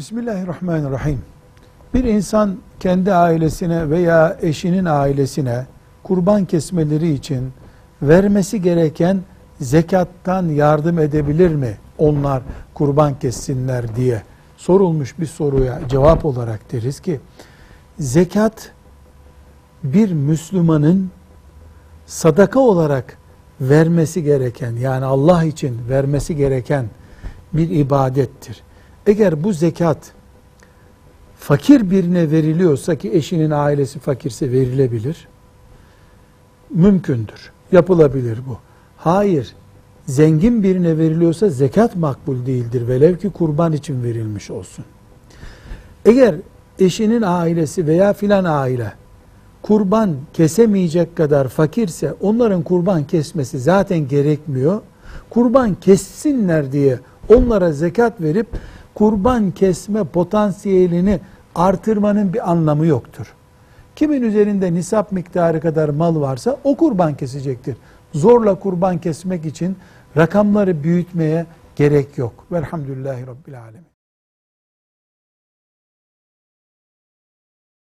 Bismillahirrahmanirrahim. Bir insan kendi ailesine veya eşinin ailesine kurban kesmeleri için vermesi gereken zekattan yardım edebilir mi? Onlar kurban kessinler diye sorulmuş bir soruya cevap olarak deriz ki zekat bir Müslümanın sadaka olarak vermesi gereken yani Allah için vermesi gereken bir ibadettir. Eğer bu zekat fakir birine veriliyorsa ki eşinin ailesi fakirse verilebilir. Mümkündür. Yapılabilir bu. Hayır. Zengin birine veriliyorsa zekat makbul değildir. Velev ki kurban için verilmiş olsun. Eğer eşinin ailesi veya filan aile kurban kesemeyecek kadar fakirse onların kurban kesmesi zaten gerekmiyor. Kurban kessinler diye onlara zekat verip kurban kesme potansiyelini artırmanın bir anlamı yoktur. Kimin üzerinde nisap miktarı kadar mal varsa o kurban kesecektir. Zorla kurban kesmek için rakamları büyütmeye gerek yok. Velhamdülillahi Rabbil Alemin.